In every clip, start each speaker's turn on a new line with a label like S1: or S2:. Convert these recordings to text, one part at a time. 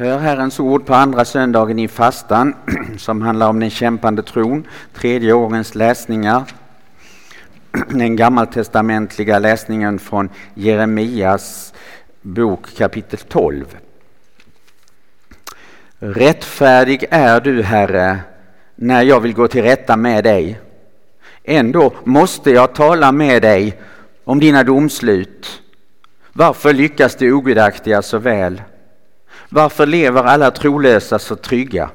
S1: Hör Herrens ord på andra söndagen i fastan som handlar om den kämpande tron, tredje årens läsningar. Den gammaltestamentliga läsningen från Jeremias bok kapitel 12. Rättfärdig är du, Herre, när jag vill gå till rätta med dig. Ändå måste jag tala med dig om dina domslut. Varför lyckas de ogudaktiga så väl? Varför lever alla trolösa så trygga?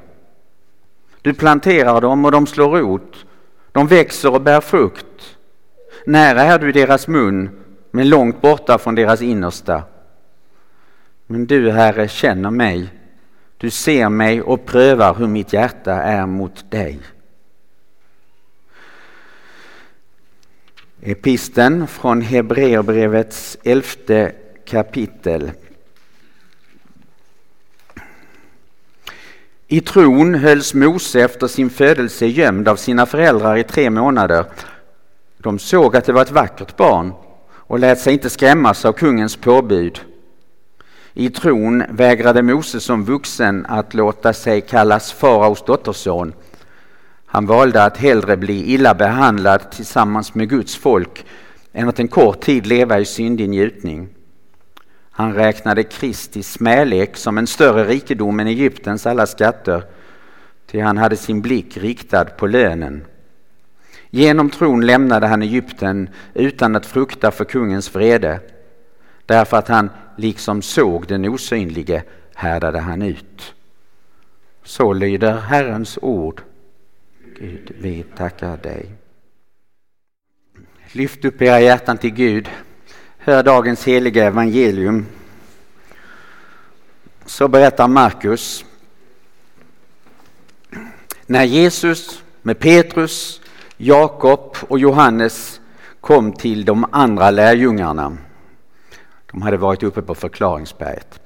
S1: Du planterar dem och de slår rot. De växer och bär frukt. Nära är du deras mun, men långt borta från deras innersta. Men du, Herre, känner mig. Du ser mig och prövar hur mitt hjärta är mot dig. Episten från Hebreerbrevets elfte kapitel. I tron hölls Mose efter sin födelse gömd av sina föräldrar i tre månader. De såg att det var ett vackert barn och lät sig inte skrämmas av kungens påbud. I tron vägrade Mose som vuxen att låta sig kallas faraos dotterson. Han valde att hellre bli illa behandlad tillsammans med Guds folk än att en kort tid leva i syndig njutning. Han räknade Kristi smälek som en större rikedom än Egyptens alla skatter, ty han hade sin blick riktad på lönen. Genom tron lämnade han Egypten utan att frukta för kungens vrede. Därför att han liksom såg den osynlige härdade han ut. Så lyder Herrens ord. Gud, vi tackar dig. Lyft upp era hjärtan till Gud. Hör dagens heliga evangelium. Så berättar Markus. När Jesus med Petrus, Jakob och Johannes kom till de andra lärjungarna. De hade varit uppe på förklaringsberget.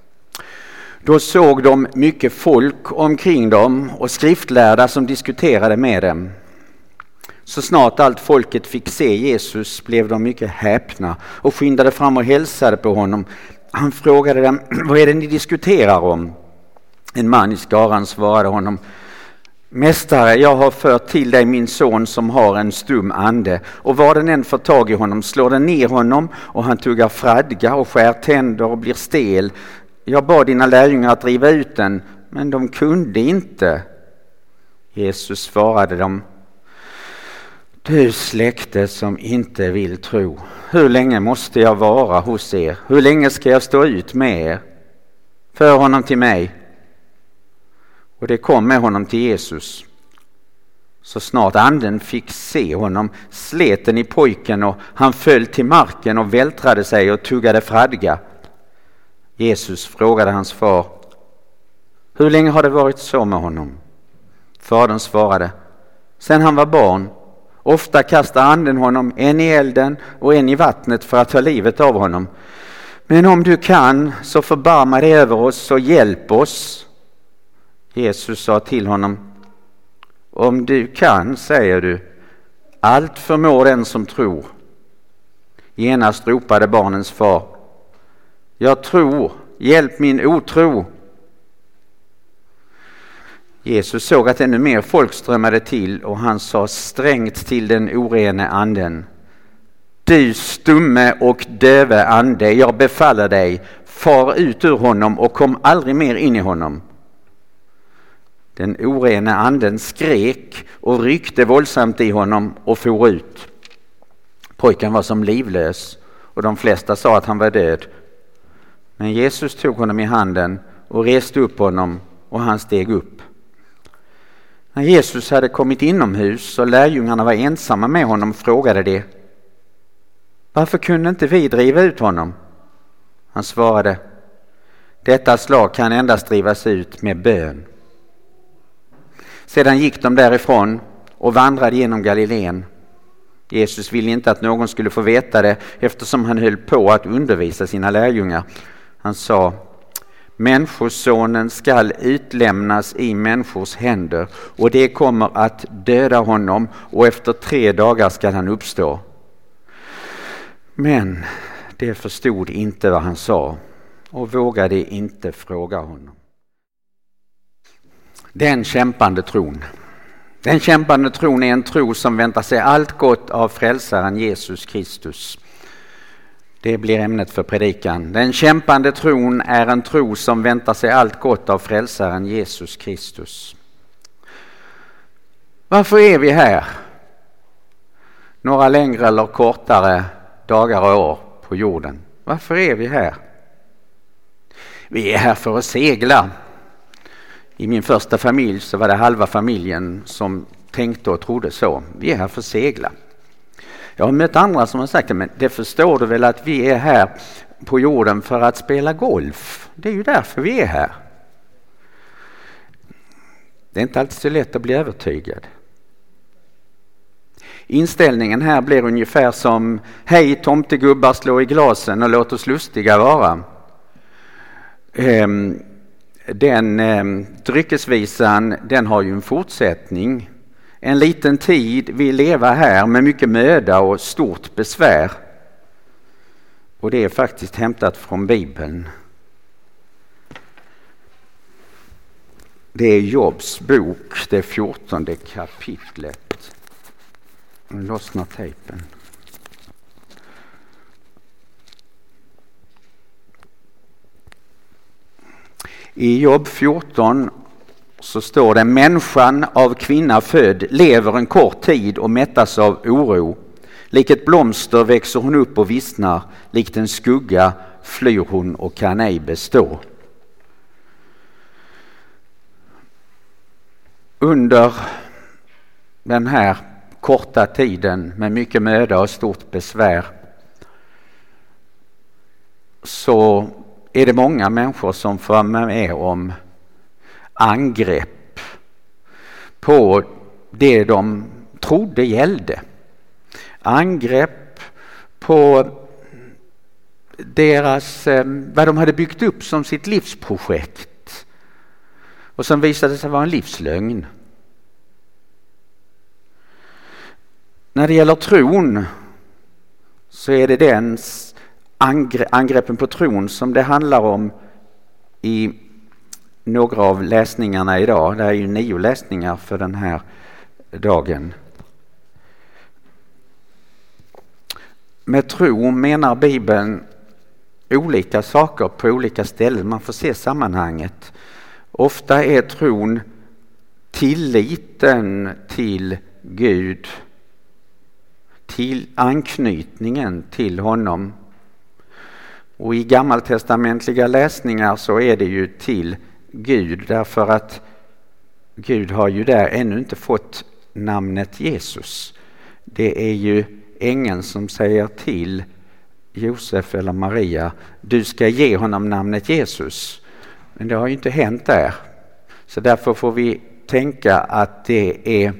S1: Då såg de mycket folk omkring dem och skriftlärda som diskuterade med dem. Så snart allt folket fick se Jesus blev de mycket häpna och skyndade fram och hälsade på honom. Han frågade dem, vad är det ni diskuterar om? En man i skaran svarade honom, Mästare, jag har fört till dig min son som har en stum ande och var den än får tag i honom slår den ner honom och han tuggar fradga och skär tänder och blir stel. Jag bad dina lärjungar att driva ut den, men de kunde inte. Jesus svarade dem, du släkte som inte vill tro, hur länge måste jag vara hos er? Hur länge ska jag stå ut med er? För honom till mig. Och det kom med honom till Jesus. Så snart anden fick se honom slet den i pojken och han föll till marken och vältrade sig och tuggade fradga. Jesus frågade hans far, hur länge har det varit så med honom? Fadern svarade, sen han var barn Ofta kastar anden honom en i elden och en i vattnet för att ta livet av honom. Men om du kan, så förbarma dig över oss och hjälp oss. Jesus sa till honom, om du kan, säger du, allt förmår den som tror. Genast ropade barnens far, jag tror, hjälp min otro. Jesus såg att ännu mer folk strömmade till och han sa strängt till den orene anden. Du stumme och döve ande, jag befaller dig, far ut ur honom och kom aldrig mer in i honom. Den orene anden skrek och ryckte våldsamt i honom och for ut. Pojken var som livlös och de flesta sa att han var död. Men Jesus tog honom i handen och reste upp honom och han steg upp. När Jesus hade kommit inomhus och lärjungarna var ensamma med honom frågade de Varför kunde inte vi driva ut honom? Han svarade Detta slag kan endast drivas ut med bön. Sedan gick de därifrån och vandrade genom Galileen. Jesus ville inte att någon skulle få veta det eftersom han höll på att undervisa sina lärjungar. Han sa Människosonen skall utlämnas i människors händer och det kommer att döda honom och efter tre dagar skall han uppstå. Men de förstod inte vad han sa och vågade inte fråga honom. Den kämpande tron. Den kämpande tron är en tro som väntar sig allt gott av frälsaren Jesus Kristus. Det blir ämnet för predikan. Den kämpande tron är en tro som väntar sig allt gott av frälsaren Jesus Kristus. Varför är vi här? Några längre eller kortare dagar och år på jorden. Varför är vi här? Vi är här för att segla. I min första familj så var det halva familjen som tänkte och trodde så. Vi är här för att segla. Jag har mött andra som har sagt men det förstår du väl att vi är här på jorden för att spela golf. Det är ju därför vi är här. Det är inte alltid så lätt att bli övertygad. Inställningen här blir ungefär som Hej tomtegubbar slå i glasen och låt oss lustiga vara. Ehm, den ehm, dryckesvisan den har ju en fortsättning. En liten tid vi leva här med mycket möda och stort besvär. Och det är faktiskt hämtat från Bibeln. Det är Jobs bok, det fjortonde kapitlet. Nu lossnar tejpen. I Jobb 14 så står det människan av kvinna född lever en kort tid och mättas av oro. Lik ett blomster växer hon upp och vissnar, likt en skugga flyr hon och kan ej bestå. Under den här korta tiden med mycket möda och stort besvär så är det många människor som får vara med om angrepp på det de trodde gällde. Angrepp på deras, eh, vad de hade byggt upp som sitt livsprojekt och som visade sig vara en livslögn. När det gäller tron så är det den angreppen på tron som det handlar om i några av läsningarna idag. Det är ju nio läsningar för den här dagen. Med tro menar Bibeln olika saker på olika ställen. Man får se sammanhanget. Ofta är tron tilliten till Gud, till anknytningen till honom. Och i gammaltestamentliga läsningar så är det ju till Gud därför att Gud har ju där ännu inte fått namnet Jesus. Det är ju ängeln som säger till Josef eller Maria, du ska ge honom namnet Jesus. Men det har ju inte hänt där. Så därför får vi tänka att det är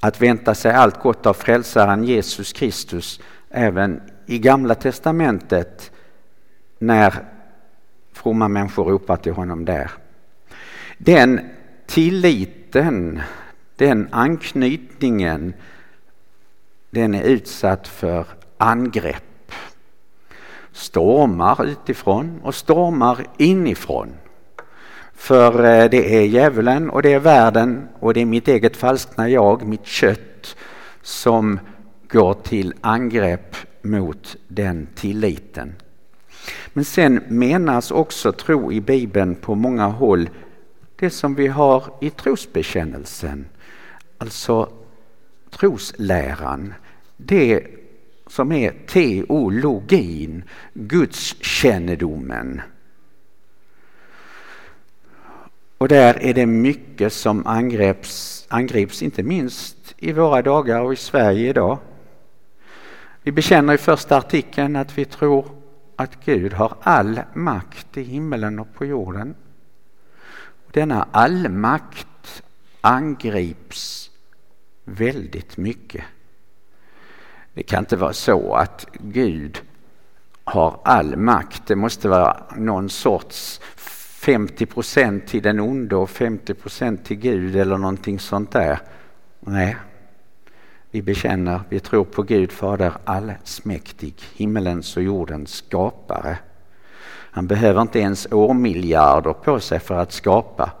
S1: att vänta sig allt gott av frälsaren Jesus Kristus även i Gamla testamentet när fromma människor ropar till honom där. Den tilliten, den anknytningen, den är utsatt för angrepp. Stormar utifrån och stormar inifrån. För eh, det är djävulen och det är världen och det är mitt eget falskna jag, mitt kött, som går till angrepp mot den tilliten. Men sen menas också tro i Bibeln på många håll det som vi har i trosbekännelsen. Alltså trosläran. Det som är teologin, gudskännedomen. Och där är det mycket som angreps, angrips, inte minst i våra dagar och i Sverige idag. Vi bekänner i första artikeln att vi tror att Gud har all makt i himmelen och på jorden. Denna allmakt angrips väldigt mycket. Det kan inte vara så att Gud har all makt. Det måste vara någon sorts 50 procent till den onde och 50 procent till Gud eller någonting sånt där. Nej, vi bekänner, vi tror på Gud Fader allsmäktig, himmelens och jordens skapare. Han behöver inte ens årmiljarder på sig för att skapa.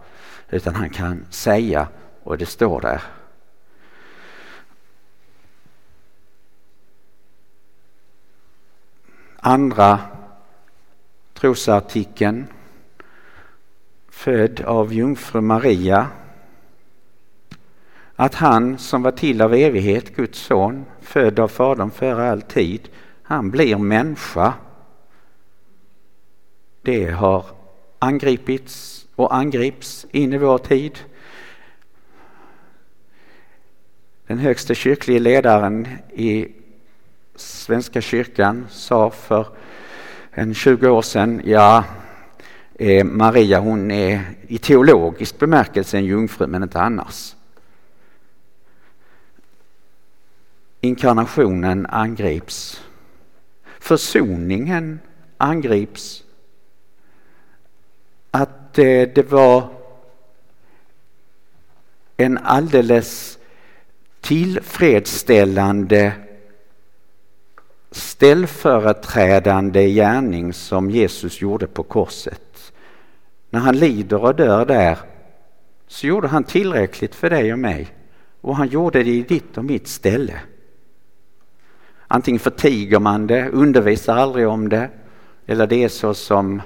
S1: utan han kan säga och det står där. Andra trosartikeln född av jungfru Maria att han som var till av evighet, Guds son, född av Fadern före all tid, han blir människa. Det har angripits och angrips in i vår tid. Den högste kyrkliga ledaren i Svenska kyrkan sa för en 20 år sedan, ja, eh, Maria hon är i teologisk bemärkelse en jungfru men inte annars. Inkarnationen angrips. Försoningen angrips. Att eh, det var en alldeles tillfredsställande ställföreträdande gärning som Jesus gjorde på korset. När han lider och dör där så gjorde han tillräckligt för dig och mig och han gjorde det i ditt och mitt ställe. Antingen förtiger man det, undervisar aldrig om det eller det är så som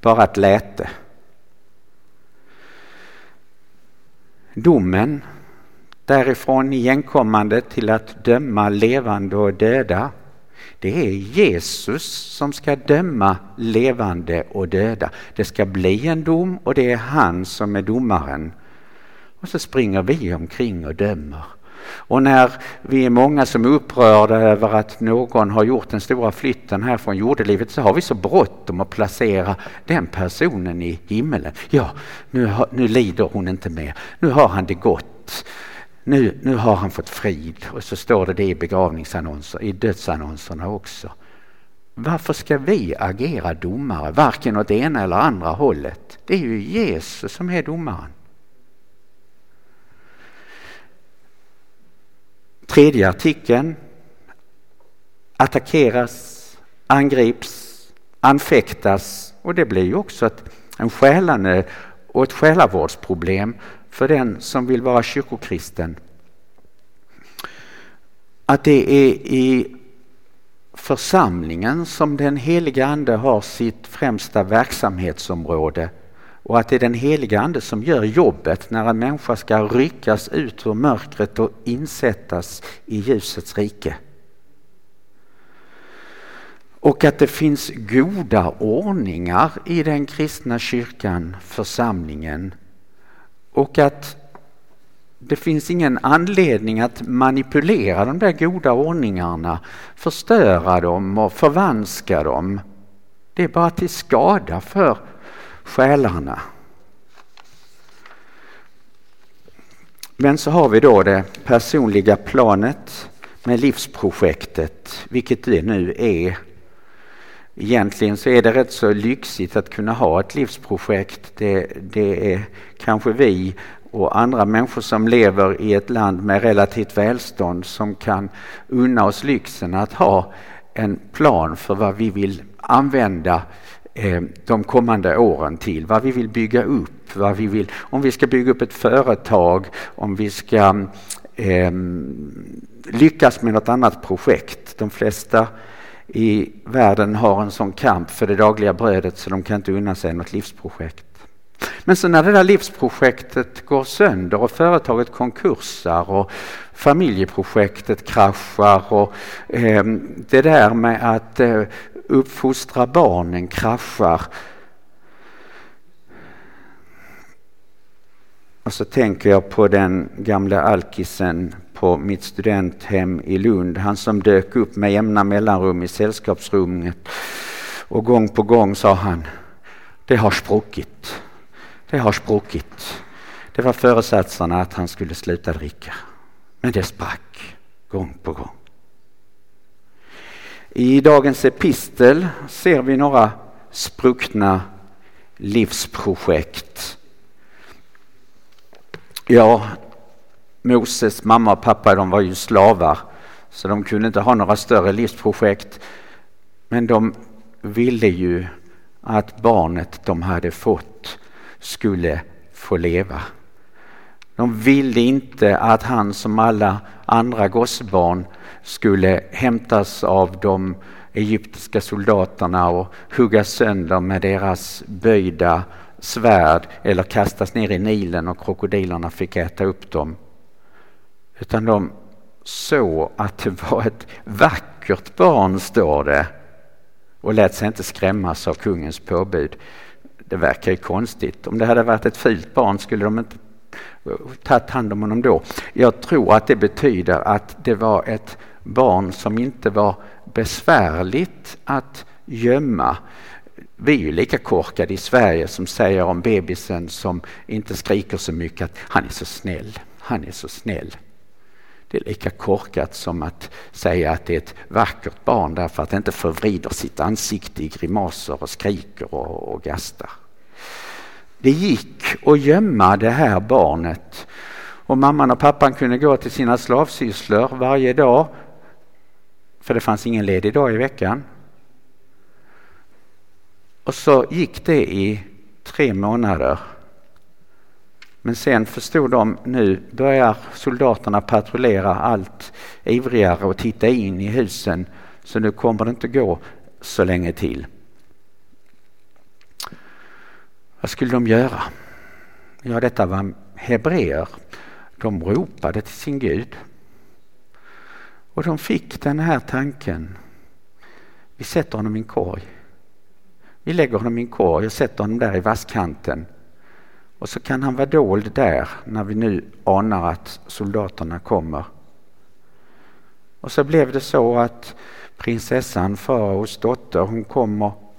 S1: bara ett läte. Domen därifrån igenkommande till att döma levande och döda det är Jesus som ska döma levande och döda. Det ska bli en dom och det är han som är domaren. Och så springer vi omkring och dömer. Och när vi är många som är upprörda över att någon har gjort den stora flytten här från jordelivet så har vi så bråttom att placera den personen i himmelen. Ja, nu, har, nu lider hon inte mer. Nu har han det gott nu, nu har han fått frid och så står det det i begravningsannonser, i dödsannonserna också. Varför ska vi agera domare, varken åt ena eller andra hållet? Det är ju Jesus som är domaren. Tredje artikeln. Attackeras, angrips, anfäktas. Och det blir ju också ett, en själande och ett själavårdsproblem för den som vill vara kyrkokristen. Att det är i församlingen som den heliga Ande har sitt främsta verksamhetsområde och att det är den heliga Ande som gör jobbet när en människa ska ryckas ut ur mörkret och insättas i ljusets rike. Och att det finns goda ordningar i den kristna kyrkan, församlingen och att det finns ingen anledning att manipulera de där goda ordningarna, förstöra dem och förvanska dem. Det är bara till skada för själarna. Men så har vi då det personliga planet med livsprojektet, vilket det nu är. Egentligen så är det rätt så lyxigt att kunna ha ett livsprojekt. Det, det är kanske vi och andra människor som lever i ett land med relativt välstånd som kan unna oss lyxen att ha en plan för vad vi vill använda Eh, de kommande åren till, vad vi vill bygga upp, vad vi vill, om vi ska bygga upp ett företag, om vi ska eh, lyckas med något annat projekt. De flesta i världen har en sån kamp för det dagliga brödet så de kan inte unna sig något livsprojekt. Men så när det där livsprojektet går sönder och företaget konkursar och familjeprojektet kraschar och eh, det där med att eh, uppfostra barnen kraschar. Och så tänker jag på den gamla alkisen på mitt studenthem i Lund. Han som dök upp med jämna mellanrum i sällskapsrummet. Och gång på gång sa han, det har spruckit. Det har spruckit. Det var föresatserna att han skulle sluta dricka. Men det sprack gång på gång. I dagens epistel ser vi några spruckna livsprojekt. Ja, Moses mamma och pappa de var ju slavar så de kunde inte ha några större livsprojekt. Men de ville ju att barnet de hade fått skulle få leva. De ville inte att han som alla andra gossebarn skulle hämtas av de egyptiska soldaterna och huggas sönder med deras böjda svärd eller kastas ner i Nilen och krokodilerna fick äta upp dem. Utan de såg att det var ett vackert barn, står det, och lät sig inte skrämmas av kungens påbud. Det verkar ju konstigt. Om det hade varit ett fult barn skulle de inte tagit hand om honom då. Jag tror att det betyder att det var ett barn som inte var besvärligt att gömma. Vi är ju lika korkade i Sverige som säger om bebisen som inte skriker så mycket att han är så snäll, han är så snäll. Det är lika korkat som att säga att det är ett vackert barn därför att det inte förvrider sitt ansikte i grimaser och skriker och, och gastar. Det gick att gömma det här barnet och mamman och pappan kunde gå till sina slavsysslor varje dag för det fanns ingen ledig dag i veckan. Och så gick det i tre månader. Men sen förstod de nu börjar soldaterna patrullera allt ivrigare och titta in i husen så nu kommer det inte gå så länge till. Vad skulle de göra? Ja, detta var hebreer. De ropade till sin Gud. Och de fick den här tanken. Vi sätter honom i en korg. Vi lägger honom i en korg och sätter honom där i vasskanten. Och så kan han vara dold där när vi nu anar att soldaterna kommer. Och så blev det så att prinsessan, faraos dotter, hon kom och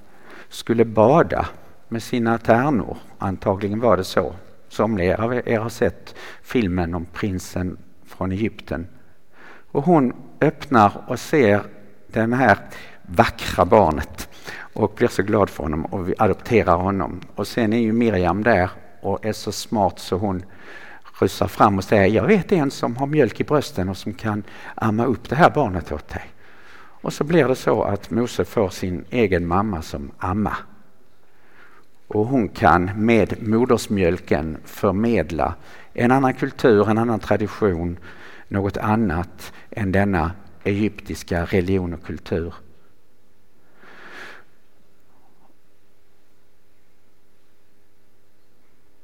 S1: skulle bada med sina tärnor. Antagligen var det så. Somliga av er har sett filmen om prinsen från Egypten. Och hon öppnar och ser det här vackra barnet och blir så glad för honom och vi adopterar honom. Och sen är ju Miriam där och är så smart så hon rusar fram och säger jag vet en som har mjölk i brösten och som kan amma upp det här barnet åt dig. Och så blir det så att Mose får sin egen mamma som amma. Och hon kan med modersmjölken förmedla en annan kultur, en annan tradition, något annat än denna egyptiska religion och kultur.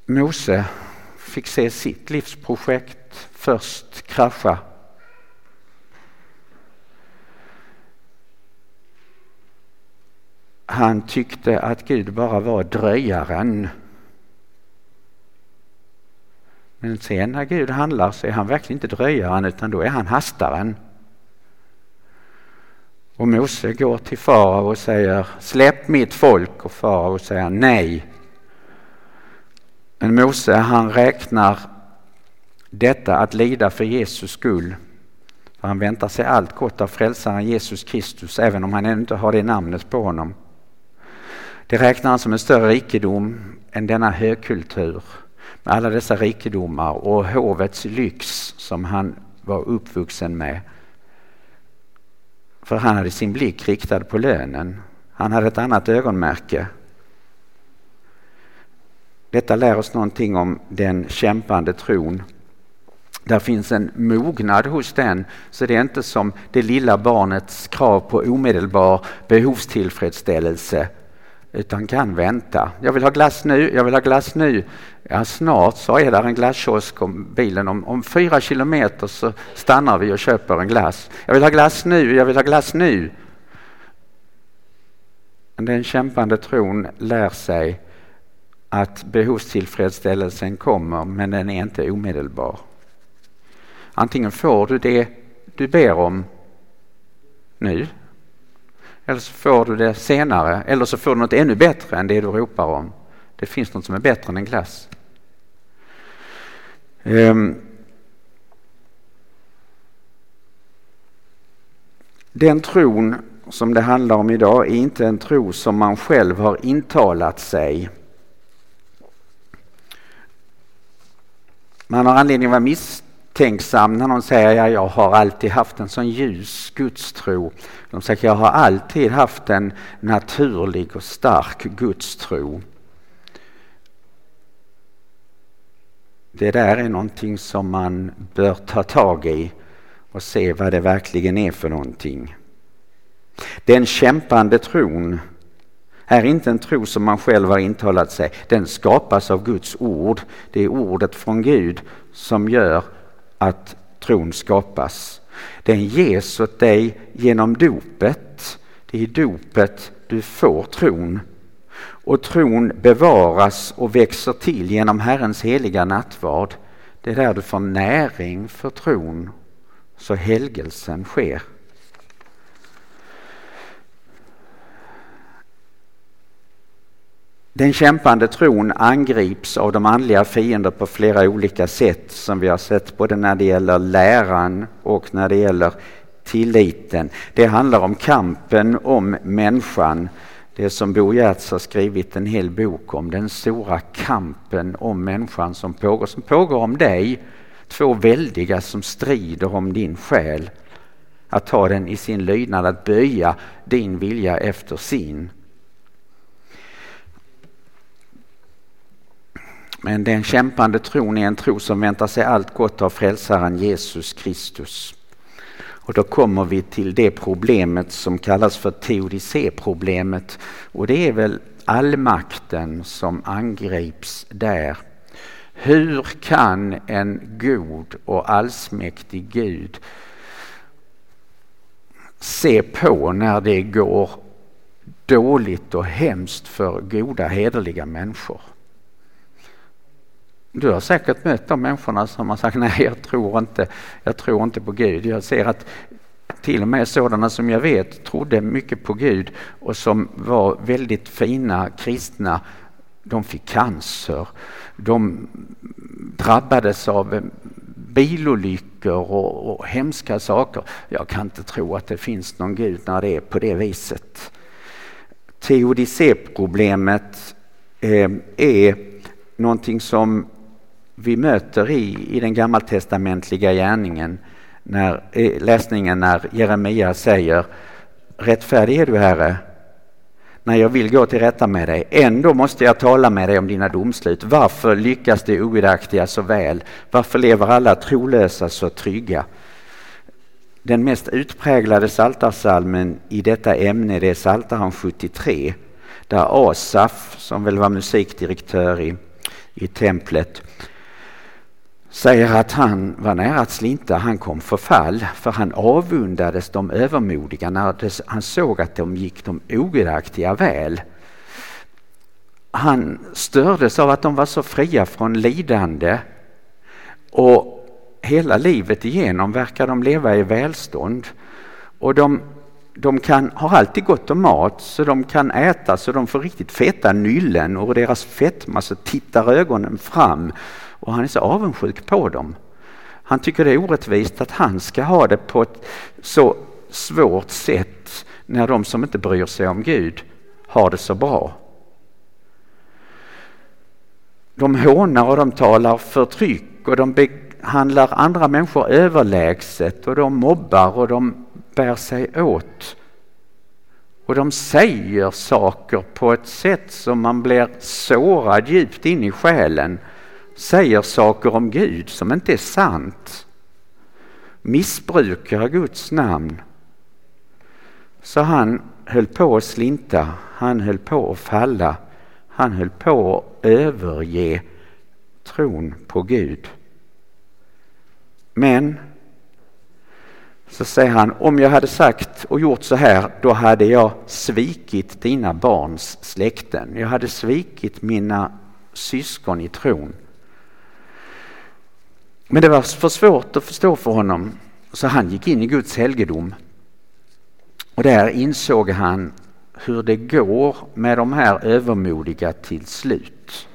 S1: Mose fick se sitt livsprojekt först krascha. Han tyckte att Gud bara var dröjaren. Men sen när Gud handlar så är han verkligen inte dröjaren utan då är han hastaren. Och Mose går till farao och säger släpp mitt folk och farao säger nej. Men Mose han räknar detta att lida för Jesus skull. För han väntar sig allt gott av frälsaren Jesus Kristus även om han ännu inte har det namnet på honom. Det räknar han som en större rikedom än denna högkultur med alla dessa rikedomar och hovets lyx som han var uppvuxen med. För han hade sin blick riktad på lönen. Han hade ett annat ögonmärke. Detta lär oss någonting om den kämpande tron. Där finns en mognad hos den, så det är inte som det lilla barnets krav på omedelbar behovstillfredsställelse utan kan vänta. Jag vill ha glass nu, jag vill ha glass nu. Ja, snart så är där en glasskiosk om bilen. Om, om fyra kilometer så stannar vi och köper en glass. Jag vill ha glass nu, jag vill ha glass nu. Den kämpande tron lär sig att behovstillfredsställelsen kommer men den är inte omedelbar. Antingen får du det du ber om nu eller så får du det senare eller så får du något ännu bättre än det du ropar om. Det finns något som är bättre än en glass. Um, den tron som det handlar om idag är inte en tro som man själv har intalat sig Man har anledning att vara tänksam när någon säger att jag har alltid haft en sån ljus gudstro. De säger att jag har alltid haft en naturlig och stark gudstro. Det där är någonting som man bör ta tag i och se vad det verkligen är för någonting. Den kämpande tron är inte en tro som man själv har intalat sig. Den skapas av Guds ord. Det är ordet från Gud som gör att tron skapas. Den ges åt dig genom dopet. Det är i dopet du får tron. Och tron bevaras och växer till genom Herrens heliga nattvard. Det är där du får näring för tron så helgelsen sker. Den kämpande tron angrips av de andliga fiender på flera olika sätt som vi har sett både när det gäller läran och när det gäller tilliten. Det handlar om kampen om människan. Det som Bo Giertz har skrivit en hel bok om, den stora kampen om människan som pågår, som pågår om dig. Två väldiga som strider om din själ. Att ta den i sin lydnad, att böja din vilja efter sin. Men den kämpande tron är en tro som väntar sig allt gott av frälsaren Jesus Kristus. Och då kommer vi till det problemet som kallas för teodicéproblemet och det är väl allmakten som angrips där. Hur kan en god och allsmäktig Gud se på när det går dåligt och hemskt för goda hederliga människor? Du har säkert mött de människorna som har sagt nej, jag tror inte, jag tror inte på Gud. Jag ser att till och med sådana som jag vet trodde mycket på Gud och som var väldigt fina kristna, de fick cancer. De drabbades av bilolyckor och, och hemska saker. Jag kan inte tro att det finns någon Gud när det är på det viset. Teodicéproblemet eh, är någonting som vi möter i, i den gammaltestamentliga gärningen, när, läsningen när Jeremia säger Rättfärdig är du Herre, när jag vill gå till rätta med dig. Ändå måste jag tala med dig om dina domslut. Varför lyckas de ogudaktiga så väl? Varför lever alla trolösa så trygga? Den mest utpräglade saltarsalmen i detta ämne det är Psaltaren 73 där Asaf, som väl var musikdirektör i, i templet, säger att han var nära att slinta, han kom för fall för han avundades de övermodiga när han såg att de gick de ogudaktiga väl. Han stördes av att de var så fria från lidande och hela livet igenom verkar de leva i välstånd. Och de, de kan, har alltid gott om mat så de kan äta så de får riktigt feta nyllen och deras fetma så tittar ögonen fram och han är så avundsjuk på dem. Han tycker det är orättvist att han ska ha det på ett så svårt sätt när de som inte bryr sig om Gud har det så bra. De hånar och de talar förtryck och de behandlar andra människor överlägset och de mobbar och de bär sig åt. Och de säger saker på ett sätt som man blir sårad djupt in i själen säger saker om Gud som inte är sant, missbrukar Guds namn. Så han höll på att slinta, han höll på att falla, han höll på att överge tron på Gud. Men så säger han, om jag hade sagt och gjort så här, då hade jag svikit dina barns släkten. Jag hade svikit mina syskon i tron. Men det var för svårt att förstå för honom så han gick in i Guds helgedom. Och där insåg han hur det går med de här övermodiga till slut.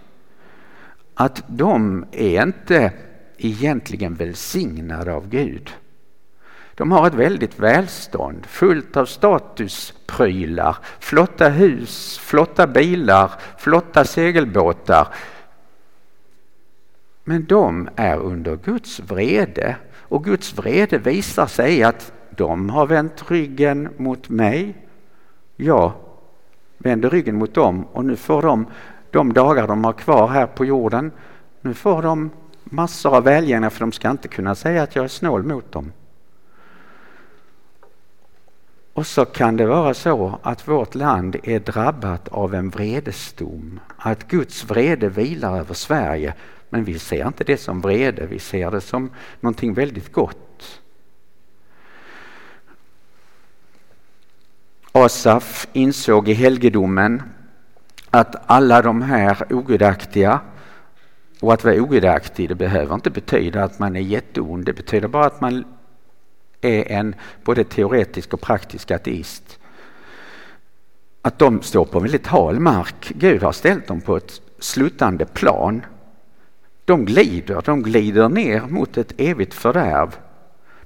S1: Att de är inte egentligen välsignade av Gud. De har ett väldigt välstånd fullt av statusprylar, flotta hus, flotta bilar, flotta segelbåtar, men de är under Guds vrede och Guds vrede visar sig att de har vänt ryggen mot mig. Jag vänder ryggen mot dem och nu får de de dagar de har kvar här på jorden, nu får de massor av välgärningar för de ska inte kunna säga att jag är snål mot dem. Och så kan det vara så att vårt land är drabbat av en vredesdom. Att Guds vrede vilar över Sverige. Men vi ser inte det som vrede, vi ser det som någonting väldigt gott. Asaf insåg i helgedomen att alla de här ogudaktiga och att vara ogudaktig det behöver inte betyda att man är jätteond. Det betyder bara att man är en både teoretisk och praktisk ateist. Att de står på väldigt hal mark. Gud har ställt dem på ett sluttande plan. De glider, de glider ner mot ett evigt fördärv.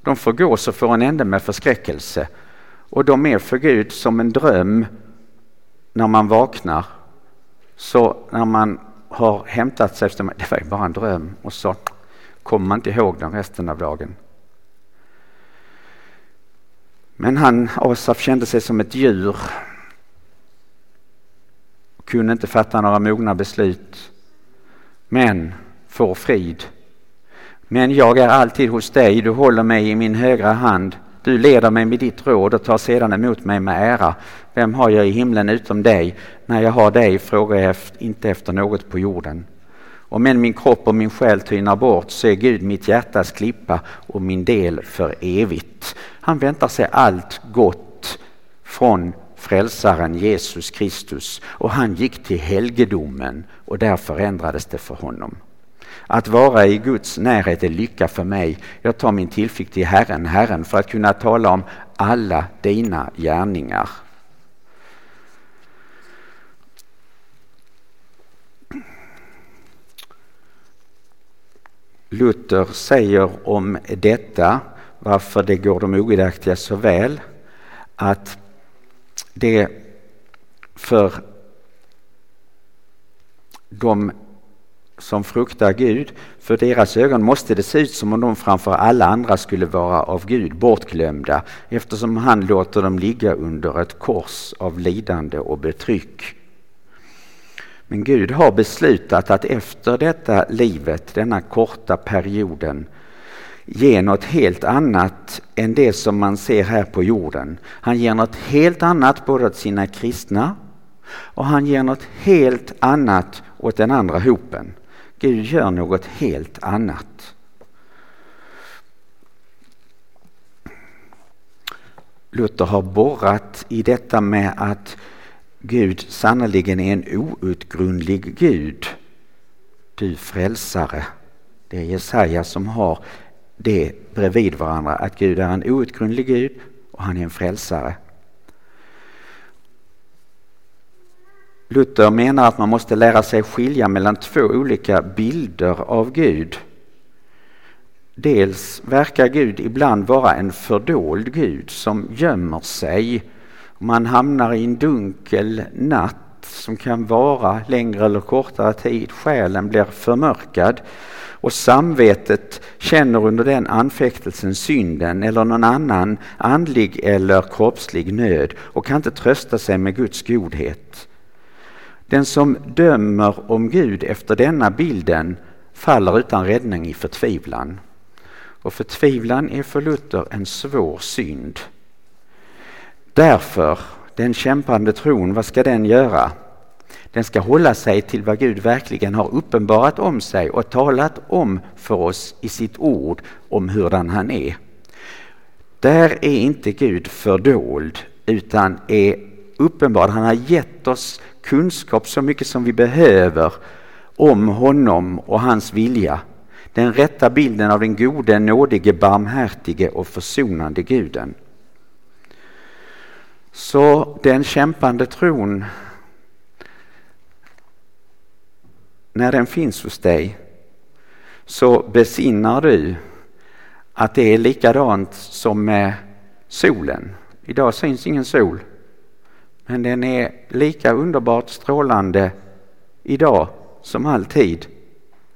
S1: De förgås och får en ände med förskräckelse. Och de är för Gud som en dröm när man vaknar. Så när man har hämtat sig, efter det var ju bara en dröm och så kommer man inte ihåg den resten av dagen. Men han, Asaf, kände sig som ett djur kunde inte fatta några mogna beslut. Men får frid. Men jag är alltid hos dig, du håller mig i min högra hand. Du leder mig med ditt råd och tar sedan emot mig med ära. Vem har jag i himlen utom dig? När jag har dig frågar jag inte efter något på jorden. Om än min kropp och min själ tynar bort så är Gud mitt hjärtas klippa och min del för evigt. Han väntar sig allt gott från frälsaren Jesus Kristus och han gick till helgedomen och där förändrades det för honom. Att vara i Guds närhet är lycka för mig. Jag tar min tillflykt till Herren, Herren, för att kunna tala om alla dina gärningar. Luther säger om detta, varför det går de ogudaktiga så väl, att det för de som fruktar Gud, för deras ögon måste det se ut som om de framför alla andra skulle vara av Gud bortglömda eftersom han låter dem ligga under ett kors av lidande och betryck. Men Gud har beslutat att efter detta livet, denna korta perioden, ge något helt annat än det som man ser här på jorden. Han ger något helt annat både åt sina kristna och han ger något helt annat åt den andra hopen. Gud gör något helt annat. Luther har borrat i detta med att Gud sannerligen är en outgrundlig Gud. Du frälsare. Det är Jesaja som har det bredvid varandra, att Gud är en outgrundlig Gud och han är en frälsare. Luther menar att man måste lära sig skilja mellan två olika bilder av Gud. Dels verkar Gud ibland vara en fördold Gud som gömmer sig. Man hamnar i en dunkel natt som kan vara längre eller kortare tid. Själen blir förmörkad och samvetet känner under den anfäktelsen synden eller någon annan andlig eller kroppslig nöd och kan inte trösta sig med Guds godhet. Den som dömer om Gud efter denna bilden faller utan räddning i förtvivlan. Och förtvivlan är för Luther en svår synd. Därför, den kämpande tron, vad ska den göra? Den ska hålla sig till vad Gud verkligen har uppenbarat om sig och talat om för oss i sitt ord om hurdan han är. Där är inte Gud fördold utan är uppenbar. Han har gett oss kunskap så mycket som vi behöver om honom och hans vilja. Den rätta bilden av den gode, nådige, barmhärtige och försonande guden. Så den kämpande tron, när den finns hos dig så besinnar du att det är likadant som med solen. Idag syns ingen sol. Men den är lika underbart strålande idag som alltid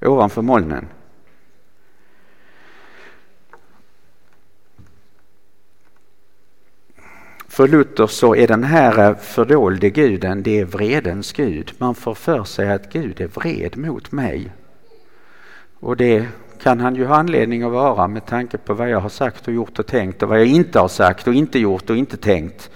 S1: ovanför molnen. För Luther så är den här fördolde guden, det är vredens gud. Man får för sig att Gud är vred mot mig. Och det kan han ju ha anledning att vara med tanke på vad jag har sagt och gjort och tänkt och vad jag inte har sagt och inte gjort och inte tänkt.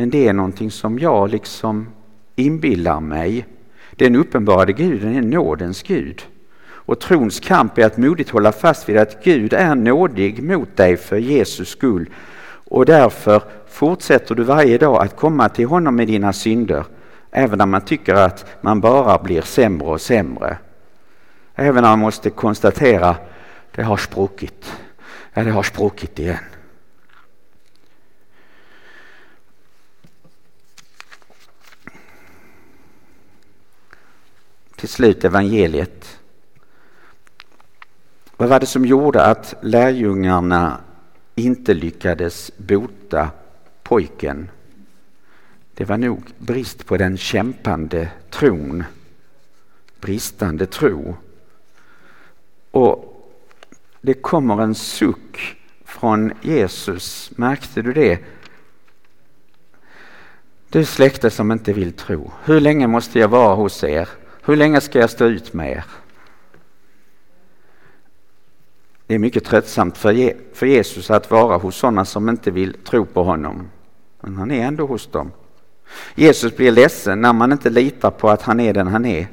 S1: Men det är någonting som jag liksom inbillar mig. Den uppenbarade guden är nådens Gud. Och trons kamp är att modigt hålla fast vid att Gud är nådig mot dig för Jesus skull. Och därför fortsätter du varje dag att komma till honom med dina synder. Även när man tycker att man bara blir sämre och sämre. Även när man måste konstatera det har spruckit. Ja, det har spruckit igen. Till slut evangeliet. Vad var det som gjorde att lärjungarna inte lyckades bota pojken? Det var nog brist på den kämpande tron. Bristande tro. Och det kommer en suck från Jesus. Märkte du det? Du släkte som inte vill tro. Hur länge måste jag vara hos er? Hur länge ska jag stå ut med er? Det är mycket tröttsamt för Jesus att vara hos sådana som inte vill tro på honom. Men han är ändå hos dem. Jesus blir ledsen när man inte litar på att han är den han är.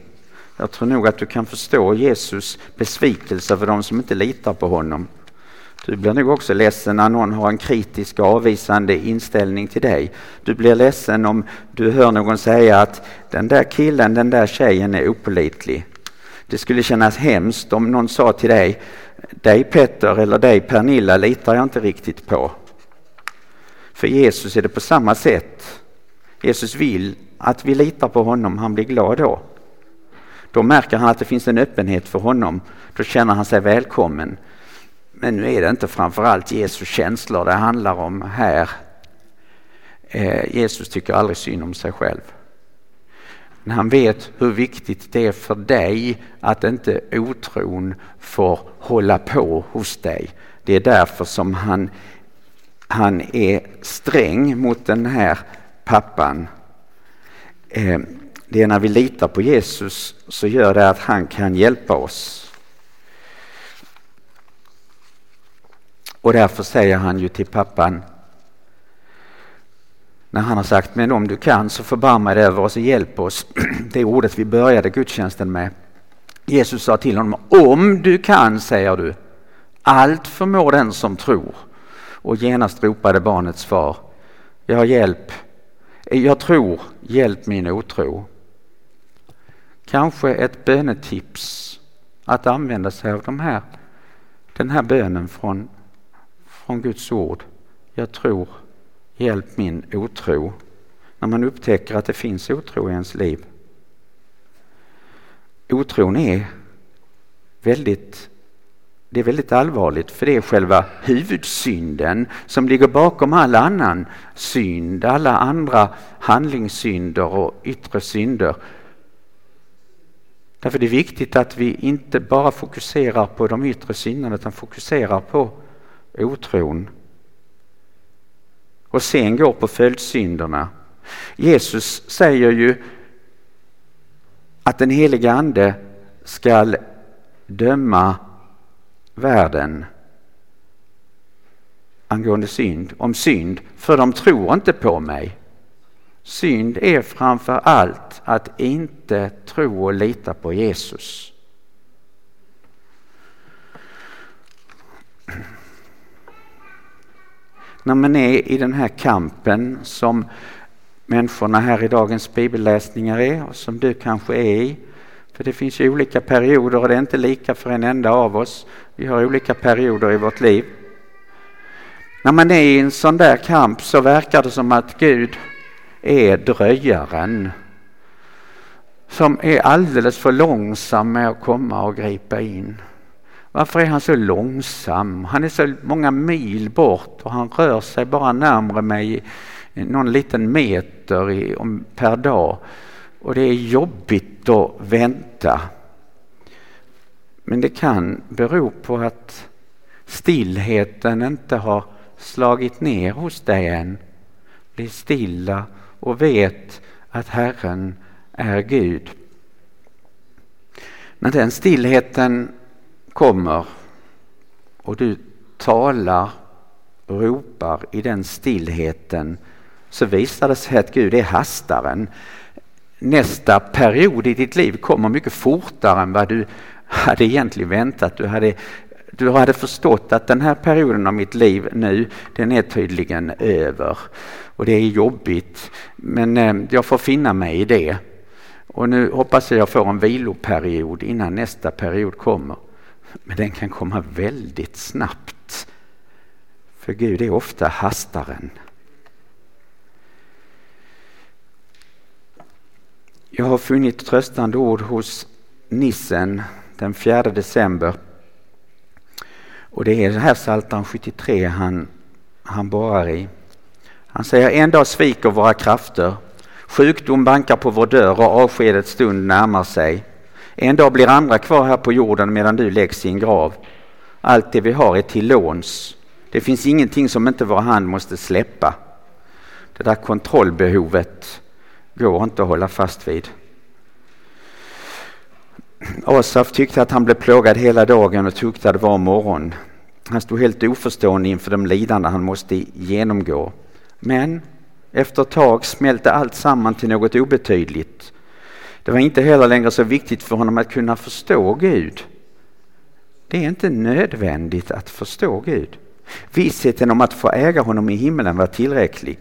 S1: Jag tror nog att du kan förstå Jesus besvikelse för de som inte litar på honom. Du blir nog också ledsen när någon har en kritisk och avvisande inställning till dig. Du blir ledsen om du hör någon säga att den där killen, den där tjejen är opolitlig. Det skulle kännas hemskt om någon sa till dig, dig Petter eller dig Pernilla litar jag inte riktigt på. För Jesus är det på samma sätt. Jesus vill att vi litar på honom, han blir glad då. Då märker han att det finns en öppenhet för honom. Då känner han sig välkommen. Men nu är det inte framförallt Jesu känslor det handlar om här. Eh, Jesus tycker aldrig synd om sig själv. Men han vet hur viktigt det är för dig att inte otron får hålla på hos dig. Det är därför som han, han är sträng mot den här pappan. Eh, det är när vi litar på Jesus så gör det att han kan hjälpa oss. Och därför säger han ju till pappan när han har sagt men om du kan så förbarma dig över oss och hjälp oss. Det ordet vi började gudstjänsten med. Jesus sa till honom om du kan säger du. Allt förmår den som tror. Och genast ropade barnets far. Jag hjälp. Jag tror, hjälp min otro. Kanske ett bönetips att använda sig av de här, den här bönen från, från Guds ord. Jag tror, hjälp min otro. När man upptäcker att det finns otro i ens liv. Otron är väldigt det är väldigt allvarligt för det är själva huvudsynden som ligger bakom all annan synd, alla andra handlingssynder och yttre synder Därför är det viktigt att vi inte bara fokuserar på de yttre synderna utan fokuserar på otron. Och sen går på följdsynderna. Jesus säger ju att den helige Ande skall döma världen angående synd, om synd, för de tror inte på mig. Synd är framför allt att inte tro och lita på Jesus. När man är i den här kampen som människorna här i dagens bibelläsningar är och som du kanske är i. För det finns ju olika perioder och det är inte lika för en enda av oss. Vi har olika perioder i vårt liv. När man är i en sån där kamp så verkar det som att Gud är dröjaren som är alldeles för långsam med att komma och gripa in. Varför är han så långsam? Han är så många mil bort och han rör sig bara närmre mig någon liten meter i, om, per dag. Och det är jobbigt att vänta. Men det kan bero på att stillheten inte har slagit ner hos dig än. Bli stilla och vet att Herren är Gud. När den stillheten kommer och du talar och ropar i den stillheten så visar det sig att Gud är hastaren. Nästa period i ditt liv kommer mycket fortare än vad du hade egentligen väntat. Du hade, du hade förstått att den här perioden av mitt liv nu, den är tydligen över. Och det är jobbigt, men eh, jag får finna mig i det. Och nu hoppas jag jag får en viloperiod innan nästa period kommer. Men den kan komma väldigt snabbt. För Gud är ofta hastaren. Jag har funnit tröstande ord hos Nissen den 4 december. Och det är det här Psaltaren 73 han, han borrar i. Han säger en dag sviker våra krafter. Sjukdom bankar på vår dörr och avskedets stund närmar sig. En dag blir andra kvar här på jorden medan du läggs i en grav. Allt det vi har är till låns. Det finns ingenting som inte vår hand måste släppa. Det där kontrollbehovet går inte att hålla fast vid. Asaf tyckte att han blev plågad hela dagen och tuktade var morgon. Han stod helt oförstående inför de lidande han måste genomgå. Men efter ett tag smälte allt samman till något obetydligt. Det var inte heller längre så viktigt för honom att kunna förstå Gud. Det är inte nödvändigt att förstå Gud. Vissheten om att få äga honom i himlen var tillräcklig.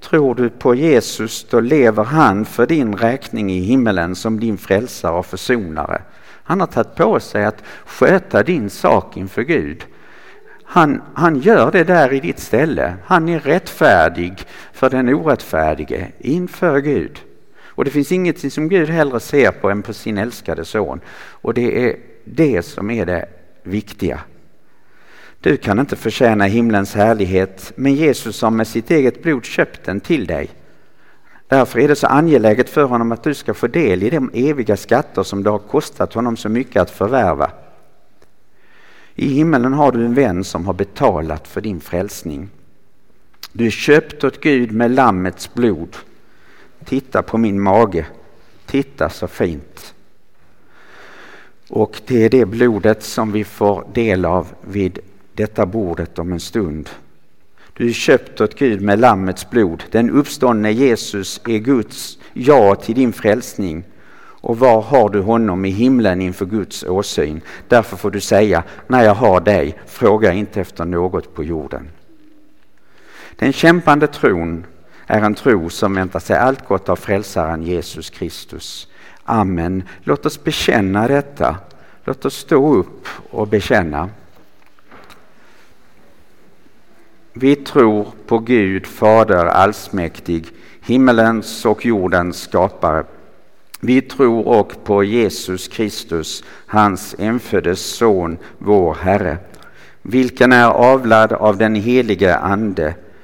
S1: Tror du på Jesus då lever han för din räkning i himmelen som din frälsare och försonare. Han har tagit på sig att sköta din sak inför Gud. Han, han gör det där i ditt ställe. Han är rättfärdig för den orättfärdige inför Gud. Och det finns ingenting som Gud hellre ser på än på sin älskade son. Och det är det som är det viktiga. Du kan inte förtjäna himlens härlighet, men Jesus har med sitt eget blod köpt den till dig. Därför är det så angeläget för honom att du ska få del i de eviga skatter som det har kostat honom så mycket att förvärva. I himmelen har du en vän som har betalat för din frälsning. Du är köpt åt Gud med Lammets blod. Titta på min mage. Titta så fint. Och det är det blodet som vi får del av vid detta bordet om en stund. Du är köpt åt Gud med Lammets blod. Den uppståndne Jesus är Guds ja till din frälsning. Och var har du honom i himlen inför Guds åsyn? Därför får du säga, när jag har dig, fråga inte efter något på jorden. Den kämpande tron är en tro som väntar sig allt gott av frälsaren Jesus Kristus. Amen. Låt oss bekänna detta. Låt oss stå upp och bekänna. Vi tror på Gud Fader allsmäktig, himmelens och jordens skapare. Vi tror och på Jesus Kristus, hans enföddes son, vår Herre, vilken är avlad av den helige Ande,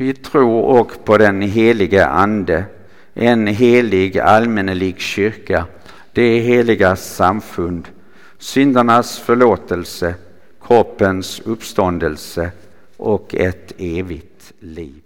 S1: Vi tror också på den helige Ande, en helig allmännelig kyrka, det heliga samfund, syndernas förlåtelse, kroppens uppståndelse och ett evigt liv.